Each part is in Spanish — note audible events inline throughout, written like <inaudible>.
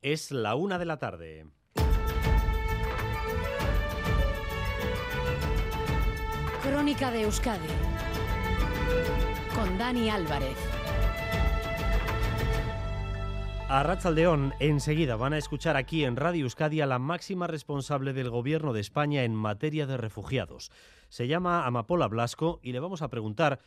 Es la una de la tarde. Crónica de Euskadi con Dani Álvarez. A Ratzaldeón, enseguida van a escuchar aquí en Radio Euskadi a la máxima responsable del Gobierno de España en materia de refugiados. Se llama Amapola Blasco y le vamos a preguntar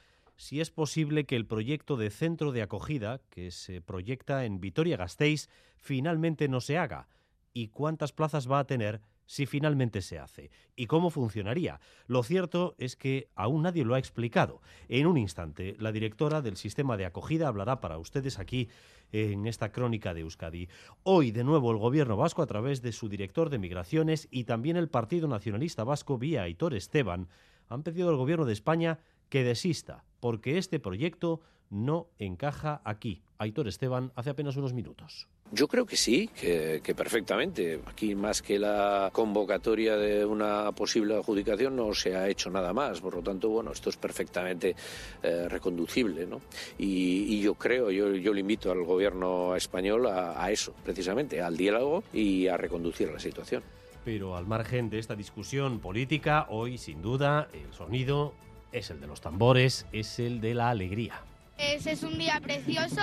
si es posible que el proyecto de centro de acogida que se proyecta en Vitoria-Gasteiz finalmente no se haga y cuántas plazas va a tener si finalmente se hace y cómo funcionaría. Lo cierto es que aún nadie lo ha explicado. En un instante, la directora del sistema de acogida hablará para ustedes aquí en esta crónica de Euskadi. Hoy, de nuevo, el gobierno vasco, a través de su director de migraciones y también el Partido Nacionalista Vasco, vía Aitor Esteban, han pedido al gobierno de España que desista, porque este proyecto no encaja aquí. Aitor Esteban hace apenas unos minutos. Yo creo que sí, que, que, perfectamente. Aquí más que la convocatoria de una posible adjudicación no se ha hecho nada más. Por lo tanto, bueno, esto es perfectamente eh, reconducible. ¿no? Y, y, yo creo, yo, yo le invito al gobierno español a, a eso, precisamente, al diálogo y a reconducir la situación. Pero al margen de esta discusión política, hoy sin duda el sonido es el de los tambores, es el de la alegría. Es, es un día precioso,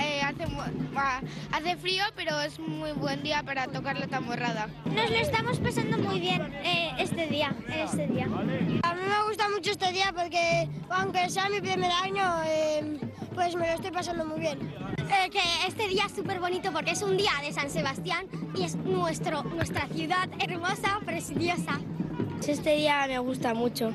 eh, hace, hace, frío, pero es muy buen día para tocar la tamborrada. Nos lo estamos pasando muy bien eh, este día, este día. A mí me gusta mucho este día porque, aunque sea mi primer año, eh, pues me lo estoy pasando muy bien. Eh, que este día es súper bonito porque es un día de San Sebastián y es nuestro, nuestra ciudad hermosa, preciosa. Este día me gusta mucho.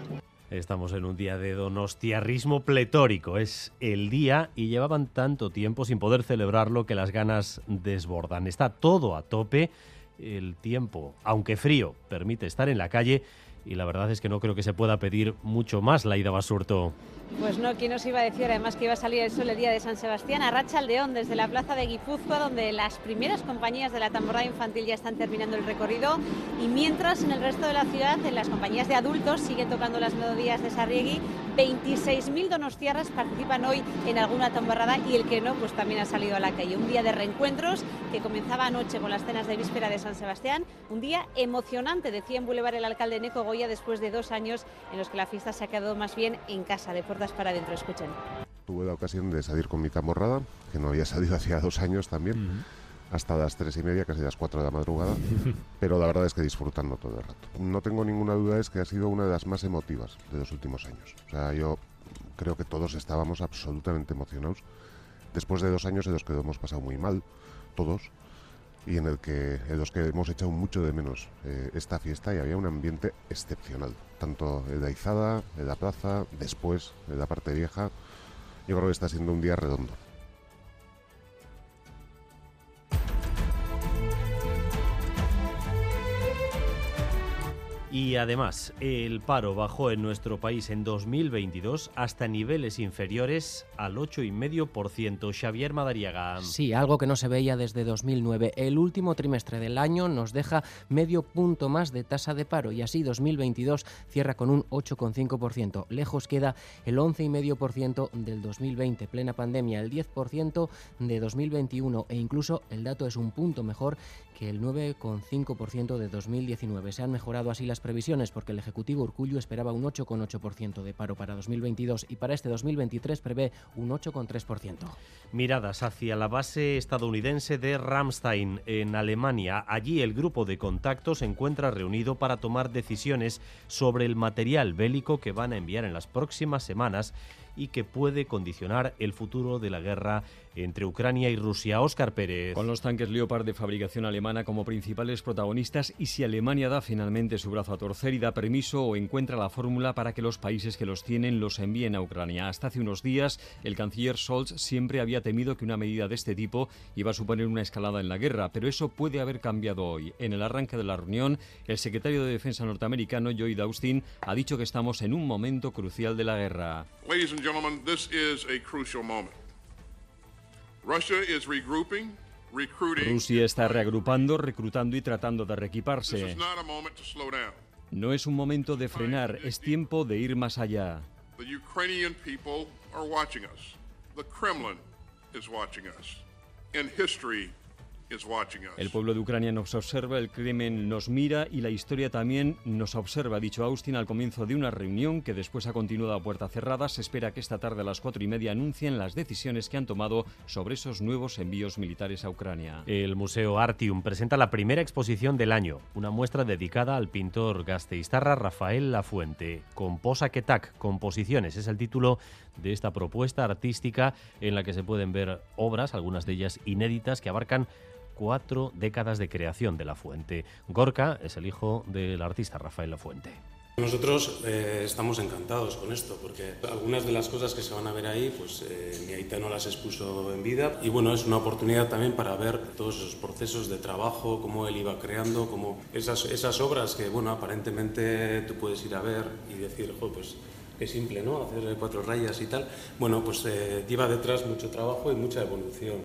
Estamos en un día de donostiarrismo pletórico. Es el día y llevaban tanto tiempo sin poder celebrarlo que las ganas desbordan. Está todo a tope. El tiempo, aunque frío, permite estar en la calle y la verdad es que no creo que se pueda pedir mucho más la ida Basurto. Pues no, ¿quién nos iba a decir además que iba a salir el sol el día de San Sebastián? A Racha Aldeón, desde la plaza de Guipúzcoa, donde las primeras compañías de la tamborrada infantil ya están terminando el recorrido. Y mientras en el resto de la ciudad, en las compañías de adultos, siguen tocando las melodías de Sarriegui. 26.000 donostiarras participan hoy en alguna tamborrada y el que no, pues también ha salido a la calle. Un día de reencuentros que comenzaba anoche con las cenas de víspera de San Sebastián. Un día emocionante, decía en Boulevard el alcalde Neco Goya, después de dos años en los que la fiesta se ha quedado más bien en casa, de puertas para adentro. Escuchen. Tuve la ocasión de salir con mi tamborrada, que no había <laughs> salido hacía dos años también. Uh -huh hasta las tres y media, casi las cuatro de la madrugada, <laughs> pero la verdad es que disfrutando todo el rato. No tengo ninguna duda, es que ha sido una de las más emotivas de los últimos años. O sea, yo creo que todos estábamos absolutamente emocionados después de dos años en los que lo hemos pasado muy mal, todos, y en, el que, en los que hemos echado mucho de menos eh, esta fiesta y había un ambiente excepcional, tanto en la izada, en la plaza, después, en la parte vieja. Yo creo que está siendo un día redondo. Y además, el paro bajó en nuestro país en 2022 hasta niveles inferiores al 8,5%. Xavier Madariaga. Sí, algo que no se veía desde 2009. El último trimestre del año nos deja medio punto más de tasa de paro y así 2022 cierra con un 8,5%. Lejos queda el 11,5% del 2020, plena pandemia, el 10% de 2021 e incluso el dato es un punto mejor que el 9,5% de 2019. Se han mejorado así las previsiones porque el Ejecutivo Urcullu esperaba un 8,8% de paro para 2022 y para este 2023 prevé un 8,3%. Miradas hacia la base estadounidense de Ramstein en Alemania. Allí el grupo de contacto se encuentra reunido para tomar decisiones sobre el material bélico que van a enviar en las próximas semanas y que puede condicionar el futuro de la guerra entre Ucrania y Rusia. Óscar Pérez. Con los tanques Leopard de fabricación alemana como principales protagonistas y si Alemania da finalmente su brazo a torcer y da permiso o encuentra la fórmula para que los países que los tienen los envíen a Ucrania. Hasta hace unos días el canciller Scholz siempre había temido que una medida de este tipo iba a suponer una escalada en la guerra, pero eso puede haber cambiado hoy. En el arranque de la reunión, el secretario de Defensa norteamericano Lloyd Austin ha dicho que estamos en un momento crucial de la guerra. Gentlemen, this is a crucial moment. Russia is regrouping, recruiting. Rusia está reagrupando, reclutando y tratando de reequiparse. No es un momento de frenar, es tiempo de ir más allá. The Ukrainian people are watching us. The Kremlin is watching us. History El pueblo de Ucrania nos observa, el Kremlin nos mira y la historia también nos observa, ha dicho Austin al comienzo de una reunión que después ha continuado a puerta cerrada. Se espera que esta tarde a las cuatro y media anuncien las decisiones que han tomado sobre esos nuevos envíos militares a Ucrania. El Museo Artium presenta la primera exposición del año, una muestra dedicada al pintor gasteiztarra Rafael Lafuente. Composa Ketak, Composiciones, es el título de esta propuesta artística en la que se pueden ver obras, algunas de ellas inéditas, que abarcan cuatro décadas de creación de La Fuente. Gorka es el hijo del artista Rafael La Fuente. Nosotros eh, estamos encantados con esto, porque algunas de las cosas que se van a ver ahí, pues eh, mi Aita no las expuso en vida. Y bueno, es una oportunidad también para ver todos esos procesos de trabajo, cómo él iba creando, cómo esas, esas obras que, bueno, aparentemente tú puedes ir a ver y decir, jo, pues qué simple, ¿no? Hacer cuatro rayas y tal. Bueno, pues eh, lleva detrás mucho trabajo y mucha evolución.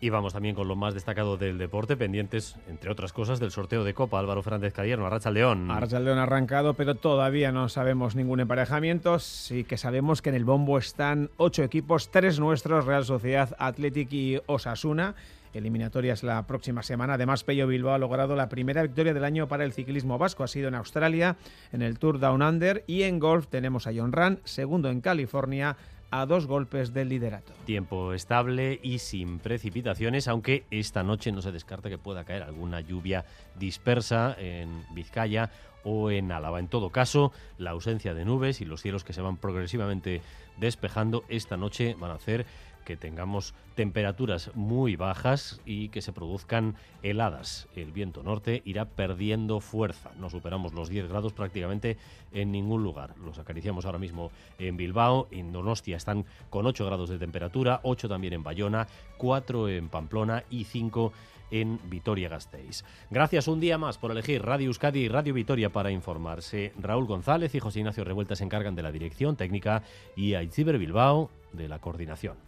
Y vamos también con lo más destacado del deporte, pendientes, entre otras cosas, del sorteo de Copa. Álvaro Fernández Cadierno, Arracha León. Arracha León arrancado, pero todavía no sabemos ningún emparejamiento. Sí que sabemos que en el bombo están ocho equipos, tres nuestros, Real Sociedad, Athletic y Osasuna. Eliminatorias la próxima semana. Además, Pello Bilbao ha logrado la primera victoria del año para el ciclismo vasco. Ha sido en Australia, en el Tour Down Under. Y en golf tenemos a John Ran, segundo en California a dos golpes del liderato. Tiempo estable y sin precipitaciones, aunque esta noche no se descarta que pueda caer alguna lluvia dispersa en Vizcaya o en Álava. En todo caso, la ausencia de nubes y los cielos que se van progresivamente despejando esta noche van a hacer que tengamos temperaturas muy bajas y que se produzcan heladas. El viento norte irá perdiendo fuerza. No superamos los 10 grados prácticamente en ningún lugar. Los acariciamos ahora mismo en Bilbao, en Donostia están con 8 grados de temperatura, 8 también en Bayona, 4 en Pamplona y 5 en Vitoria-Gasteiz. Gracias un día más por elegir Radio Euskadi y Radio Vitoria para informarse. Raúl González y José Ignacio Revuelta se encargan de la dirección técnica y Aitziber Bilbao de la coordinación.